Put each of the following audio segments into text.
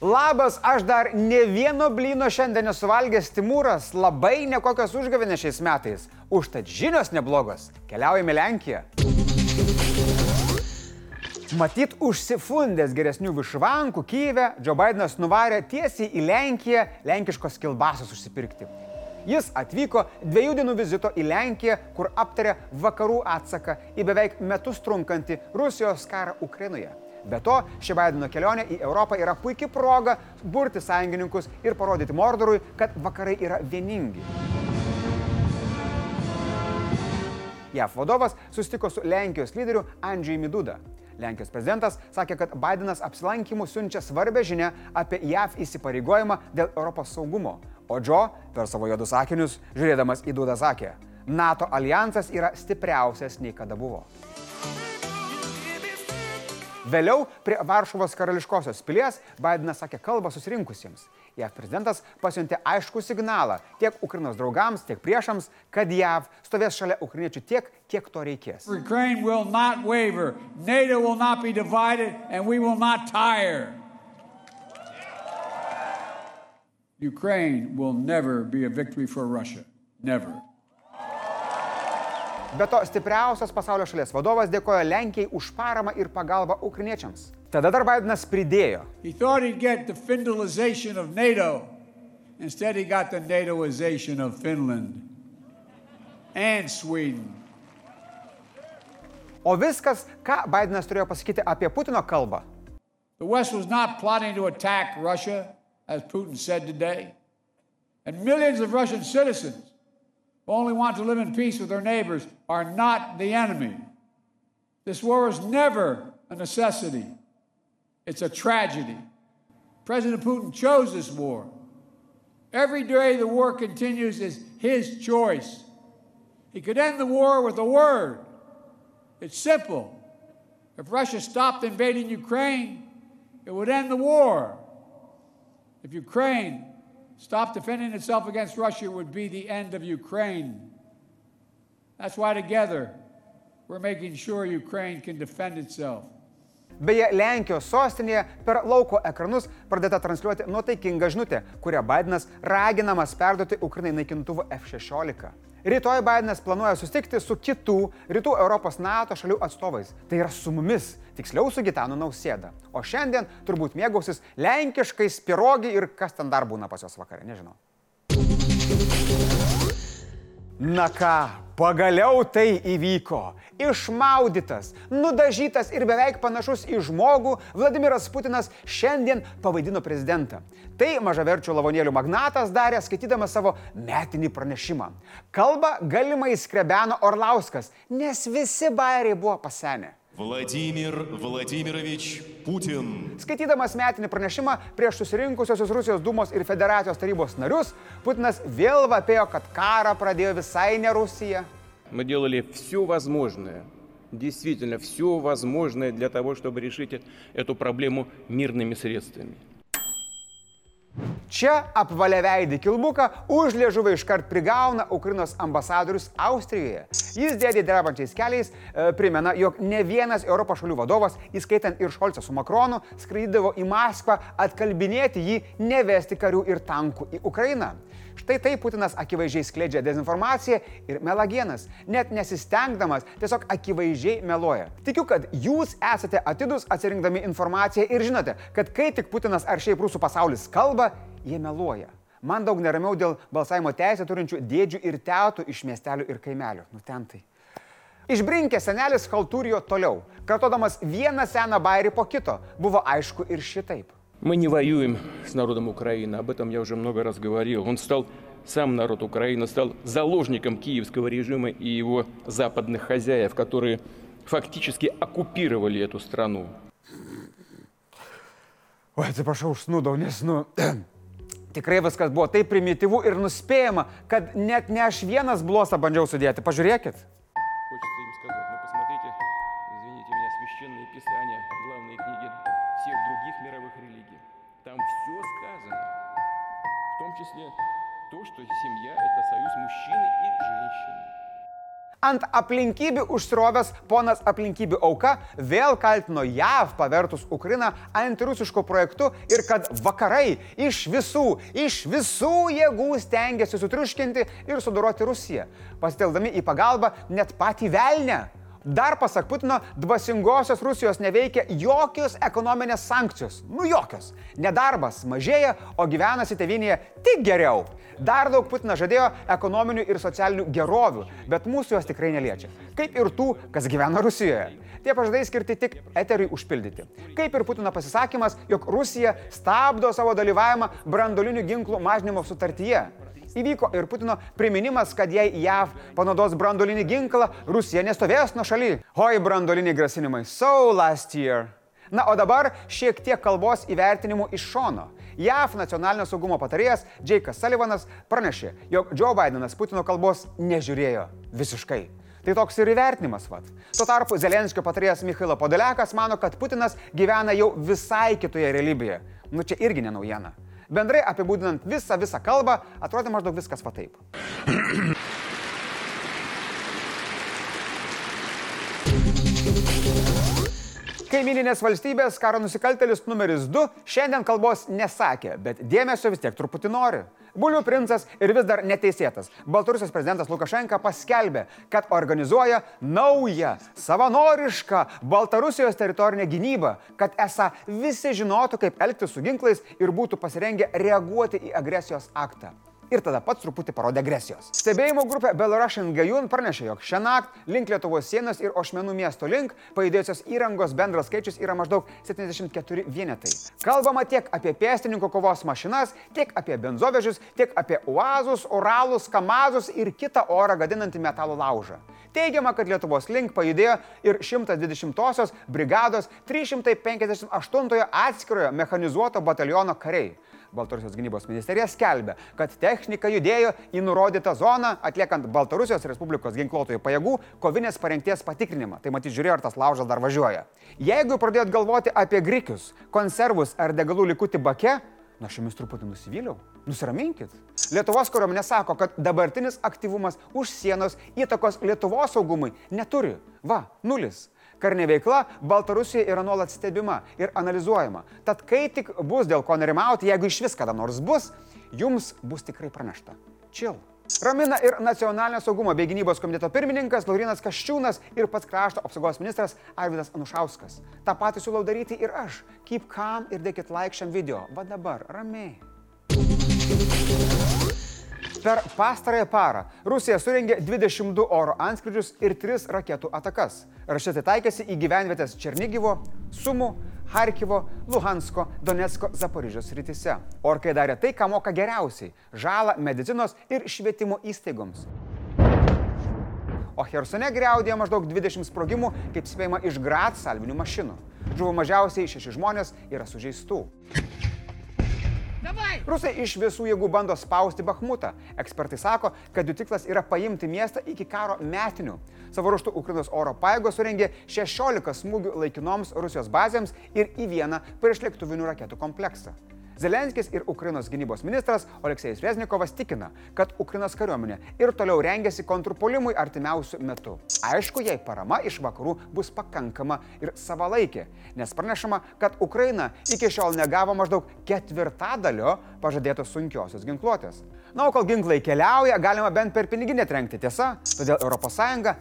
Labas, aš dar ne vieno blyno šiandien nesuvalgęs Timūras, labai nekokios užgavinės šiais metais. Užtat žinios neblogos. Keliaujame Lenkiją. Matyt, užsifundęs geresnių višvankų Kyivę, Joe Bidenas nuvarė tiesiai į Lenkiją lenkiškos kilbasos užsipirkti. Jis atvyko dviejų dienų vizito į Lenkiją, kur aptarė vakarų atsaką į beveik metus trunkantį Rusijos karą Ukrainoje. Be to, ši Baideno kelionė į Europą yra puikia proga burti sąjungininkus ir parodyti Mordorui, kad vakarai yra vieningi. JAF vadovas susitiko su Lenkijos lyderiu Andžiai Duda. Lenkijos prezidentas sakė, kad Bidenas apsilankimų siunčia svarbę žinę apie JAV įsipareigojimą dėl Europos saugumo. O Džo per savo juodus akinius, žiūrėdamas į Dudą, sakė, NATO alijansas yra stipriausias nei kada buvo. Vėliau prie Varšuvos karališkosios pilies Bidenas sakė kalbą susirinkusiems. JAV prezidentas pasiuntė aišku signalą tiek Ukrainos draugams, tiek priešams, kad JAV stovės šalia ukrainiečių tiek, kiek to reikės. Divided. Ukraine will never be a victory for Russia. Never. Be to, stipriausias pasaulio šalies vadovas dėkojo Lenkijai už paramą ir pagalbą ukrainiečiams. Tada dar Bidenas pridėjo. He thought he'd get the Finlandization of NATO. Instead, he got the NATOization of Finland and Sweden. O viskas, ką Bidenas turėjo pasakyti apie Putino kalbą. The West was not plotting to attack Russia, as Putin said today. And millions of Russian citizens only want to live in peace with their neighbors are not the enemy. This war is never a necessity, it's a tragedy. President Putin chose this war. Every day the war continues is his choice. He could end the war with a word. It's simple. If Russia stopped invading Ukraine, it would end the war. If Ukraine stopped defending itself against Russia would be the end of Ukraine. That's why together we're making sure Ukraine can defend itself. Beje, Lenkijos sostinėje per lauko ekranus pradėta transliuoti nuotaikinga žinutė, kurią Bidenas raginamas perduoti Ukrainai naikintuvų F-16. Rytoj Bidenas planuoja susitikti su kitų rytų Europos NATO šalių atstovais. Tai yra su mumis, tiksliau su Gitanu Nausėda. O šiandien turbūt mėgausis lenkiškais pirogi ir kas ten dar būna pas jos vakarė, nežinau. Na ką, pagaliau tai įvyko. Išmaudytas, nudažytas ir beveik panašus į žmogų Vladimiras Putinas šiandien pavaidino prezidentą. Tai mažaverčių lavonėlių magnatas darė skaitydamas savo metinį pranešimą. Kalba galimai skrebeno Orlauskas, nes visi bairiai buvo pasenę. Vladimir Vladimirovič Putin. Skaitydamas metinį pranešimą prieš susirinkusiosios Rusijos Dūmos ir Federacijos tarybos narius, Putinas vėl vapėjo, kad karą pradėjo visai ne Rusija. Мы делали все возможное, действительно все возможное для того, чтобы решить эту проблему мирными средствами. Čia apvalę veidį kilbuką už liežuvą iškart prigauna Ukrainos ambasadorius Austrijoje. Jis dėdė drebančiais keliais e, primena, jog ne vienas Europos šalių vadovas, įskaitant ir Šolcą su Makronu, skraidydavo į Maskvą atkalbinėti jį nevesti karių ir tankų į Ukrainą. Štai taip Putinas akivaizdžiai skleidžia dezinformaciją ir melagienas, net nesistengdamas, tiesiog akivaizdžiai meluoja. Tikiu, kad jūs esate atidus atsirinkdami informaciją ir žinote, kad kai tik Putinas ar šiaip rusų pasaulis kalba, jie meluoja. Man daug neramiau dėl balsavimo teisę turinčių dėdžių ir tetų iš miestelių ir kaimelių. Nu ten tai. Išbrinkė senelis Haltūrijo toliau, kartodamas vieną seną bairį po kito, buvo aišku ir šitaip. Мы не воюем с народом Украины, об этом я уже много раз говорил. Он стал, сам народ Украины стал заложником киевского режима и его западных хозяев, которые фактически оккупировали эту страну. Oi, atsiprašau, užsnūdau, nes, nu, tikrai viskas buvo taip primityvu ir nuspėjama, kad net ne aš vienas blosą bandžiau sudėti. Pažiūrėkit. семья – это союз мужчины и женщины. Ant aplinkybių užsrovęs ponas aplinkybių auka vėl kaltino JAV pavertus Ukrainą antirusiško projektu ir kad vakarai iš visų, iš visų jėgų stengiasi sutriuškinti ir sudoroti Rusiją, pasiteldami į pagalbą net patį velnę. Dar pasak Putino, dvasingosios Rusijos neveikia jokios ekonominės sankcijos. Nu jokios. Nedarbas mažėja, o gyvenasi tevinėje tik geriau. Dar daug Putinas žadėjo ekonominių ir socialinių gerovių, bet mūsų jos tikrai neliečia. Kaip ir tų, kas gyvena Rusijoje. Tie pažadai skirti tik eteriui užpildyti. Kaip ir Putino pasisakymas, jog Rusija stabdo savo dalyvavimą brandolinių ginklų mažinimo sutartyje. Įvyko ir Putino priminimas, kad jei JAV panaudos brandolinį ginklą, Rusija nestovės nuo šaly. Oi, brandoliniai grasinimai. So last year. Na, o dabar šiek tiek kalbos įvertinimų iš šono. JAV nacionalinio saugumo patarėjas Džeikas Sullivanas pranešė, jog Joe Bidenas Putino kalbos nežiūrėjo visiškai. Tai toks ir įvertinimas, vad. Tuo tarpu Zelenskio patarėjas Mikhailo Podoliakas mano, kad Putinas gyvena jau visai kitoje realybėje. Nu čia irgi ne naujiena. Bendrai apibūdinant visą visą kalbą, atrodė maždaug viskas va taip. Kaimininės valstybės karo nusikaltelis numeris 2 šiandien kalbos nesakė, bet dėmesio vis tiek truputį nori. Bulių princas ir vis dar neteisėtas. Baltarusijos prezidentas Lukašenka paskelbė, kad organizuoja naują, savanorišką Baltarusijos teritorinę gynybą, kad esą visi žinotų, kaip elgtis su ginklais ir būtų pasirengę reaguoti į agresijos aktą ir tada pats truputį parodė agresijos. Stebėjimo grupė Belarusian Gajun pranešė, jog šią naktį link Lietuvos sienos ir Ošmenų miesto link pajudėjusios įrangos bendras skaičius yra maždaug 74 vienetai. Kalbama tiek apie pėstininkų kovos mašinas, tiek apie benzovežius, tiek apie uazus, oralus, kamazus ir kitą orą gadinantį metalų laužą. Teigiama, kad Lietuvos link pajudėjo ir 120-osios brigados 358 atskirojo mechanizuoto bataliono kariai. Baltarusijos gynybos ministerija skelbia, kad technika judėjo į nurodytą zoną, atliekant Baltarusijos Respublikos ginkluotojų pajėgų kovinės parengties patikrinimą. Tai matyt, žiūrėjo, ar tas laužas dar važiuoja. Jeigu pradėjot galvoti apie grikius, konservus ar degalų likutį bake, Na, aš jumis truputį nusivyliau. Nusiraminkit. Lietuvos kariuomenė sako, kad dabartinis aktyvumas už sienos įtakos Lietuvos saugumui neturi. Va, nulis. Karinė veikla Baltarusijoje yra nuolat stebima ir analizuojama. Tad kai tik bus dėl ko nerimauti, jeigu iš vis kada nors bus, jums bus tikrai pranešta. Čil. Ramina ir nacionalinio saugumo bei gynybos komiteto pirmininkas Laurinas Kaščiūnas ir pats krašto apsaugos ministras Arvidas Anušauskas. Ta pati siūlau daryti ir aš. Keep calm ir dėkit like šiam video. Va dabar, ramiai. Per pastarąją parą Rusija surengė 22 oro antskrydžius ir 3 raketų atakas. Rašetai taikėsi į gyvenvietės Černygyvo, Sumų, Harkivo, Luhansko, Donetsko, Zaporižios rytise. Orkai darė tai, ką moka geriausiai - žalą medicinos ir švietimo įstaigoms. O Hersone greudėjo maždaug 20 sprogimų, kaip spėjama, iš Grat salvinių mašinų. Žuvo mažiausiai 6 žmonės, yra sužeistų. Rusai iš visų jėgų bando spausti Bakhmutą. Ekspertai sako, kad jų tikslas yra paimti miestą iki karo metinių. Savo ruoštų Ukrainos oro pajėgos surengė 16 smūgių laikinoms Rusijos bazėms ir į vieną priešlėktuvinių raketų kompleksą. Zelenskis ir Ukrainos gynybos ministras Oleksijus Reznikovas tikina, kad Ukrainos kariuomenė ir toliau rengiasi kontrpuolimui artimiausių metų. Aišku, jei parama iš vakarų bus pakankama ir savalaikė, nes pranešama, kad Ukraina iki šiol negavo maždaug ketvirtadalio pažadėtos sunkiosios ginkluotės. Na, o kol ginklai keliauja, galima bent per piniginę trenkti, tiesa? Todėl ES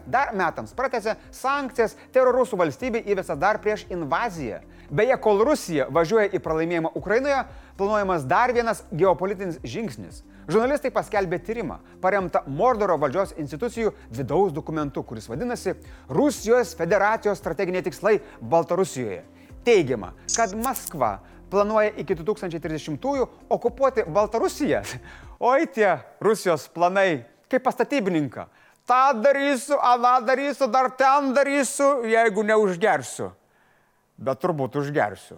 dar metams pratęsė sankcijas terorusų valstybei įvesą dar prieš invaziją. Beje, kol Rusija važiuoja į pralaimėjimą Ukrainoje, planuojamas dar vienas geopolitinis žingsnis. Žurnalistai paskelbė tyrimą, paremtą Mordoro valdžios institucijų vidaus dokumentu, kuris vadinasi Rusijos federacijos strateginiai tikslai Baltarusijoje. Teigiama, kad Maskva planuoja iki 2030-ųjų okupuoti Baltarusiją. Oi tie Rusijos planai, kaip pastatybininką. Ta darysiu, aną darysiu, dar ten darysiu, jeigu neužgersiu bet turbūt užgersiu.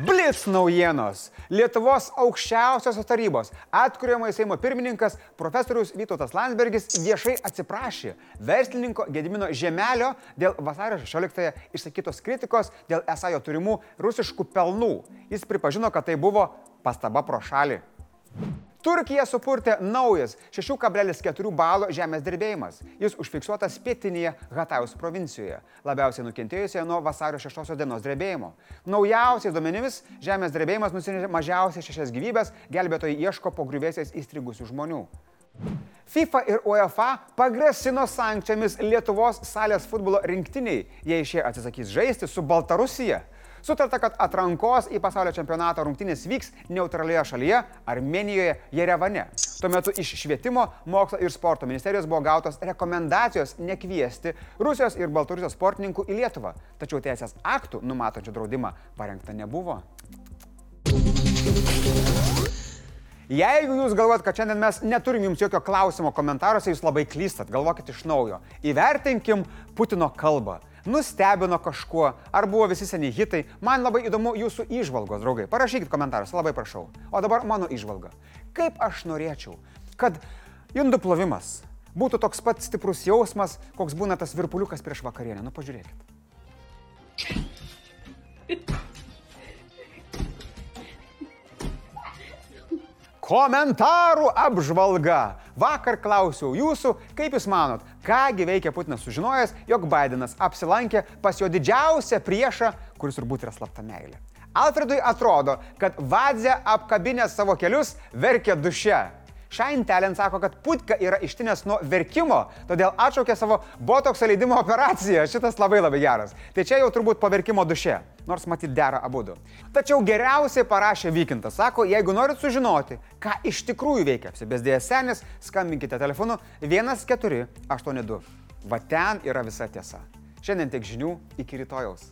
Blitz naujienos. Lietuvos aukščiausiosios tarybos atkuriamojo Seimo pirmininkas profesorius Vytautas Landsbergis viešai atsiprašė verslininko Gedimino Žemelio dėl vasario 16-ąją išsakytos kritikos dėl esą jo turimų rusiškų pelnų. Jis pripažino, kad tai buvo pastaba pro šalį. Turkija supurtė naujas 6,4 balo žemės drebėjimas. Jis užfiksuotas pietinėje Hatajaus provincijoje, labiausiai nukentėjusioje nuo vasario 6 dienos drebėjimo. Naujausiais duomenimis žemės drebėjimas nusinešė mažiausiai šešias gyvybės, gelbėtojai ieško po griuvėsiais įstrigusių žmonių. FIFA ir UEFA pagrasino sankcijomis Lietuvos salės futbolo rinktiniai, jei šie atsisakys žaisti su Baltarusija. Sutarta, kad atrankos į pasaulio čempionato rungtynės vyks neutralioje šalyje - Armenijoje, Jerevane. Tuo metu iš švietimo, mokslo ir sporto ministerijos buvo gautos rekomendacijos nekviesti Rusijos ir Baltarusijos sportininkų į Lietuvą. Tačiau teisės aktų numatančių draudimą parengta nebuvo. Jeigu jūs galvojat, kad šiandien mes neturim jums jokio klausimo komentaruose, jūs labai klystat, galvokit iš naujo. Įvertinkim Putino kalbą. Nustebino kažkuo, ar buvo visi seniai hitai. Man labai įdomu jūsų išvalgos, draugai. Parašykit komentaruose, labai prašau. O dabar mano išvalga. Kaip aš norėčiau, kad indų plovimas būtų toks pat stiprus jausmas, koks būna tas virpuliukas prieš vakarienę. Nu, pažiūrėkit. Komentarų apžvalga. Vakar klausiau jūsų, kaip jūs manot, kągi veikia Putinas sužinojęs, jog Bidenas apsilankė pas jo didžiausią priešą, kuris turbūt yra slapta meilė. Alfredui atrodo, kad Vadzė apkabinęs savo kelius verkė duše. Shine Talent sako, kad Putka yra ištinęs nuo verkimo, todėl atšaukė savo botokso leidimo operaciją. Šitas labai labai geras. Tai čia jau turbūt paverkimo duše, nors matyt dera abu. du. Tačiau geriausiai parašė Vykintas. Sako, jeigu norit sužinoti, ką iš tikrųjų veikia apsibesdėjęs senis, skambinkite telefonu 1482. Va ten yra visa tiesa. Šiandien tiek žinių, iki rytojaus.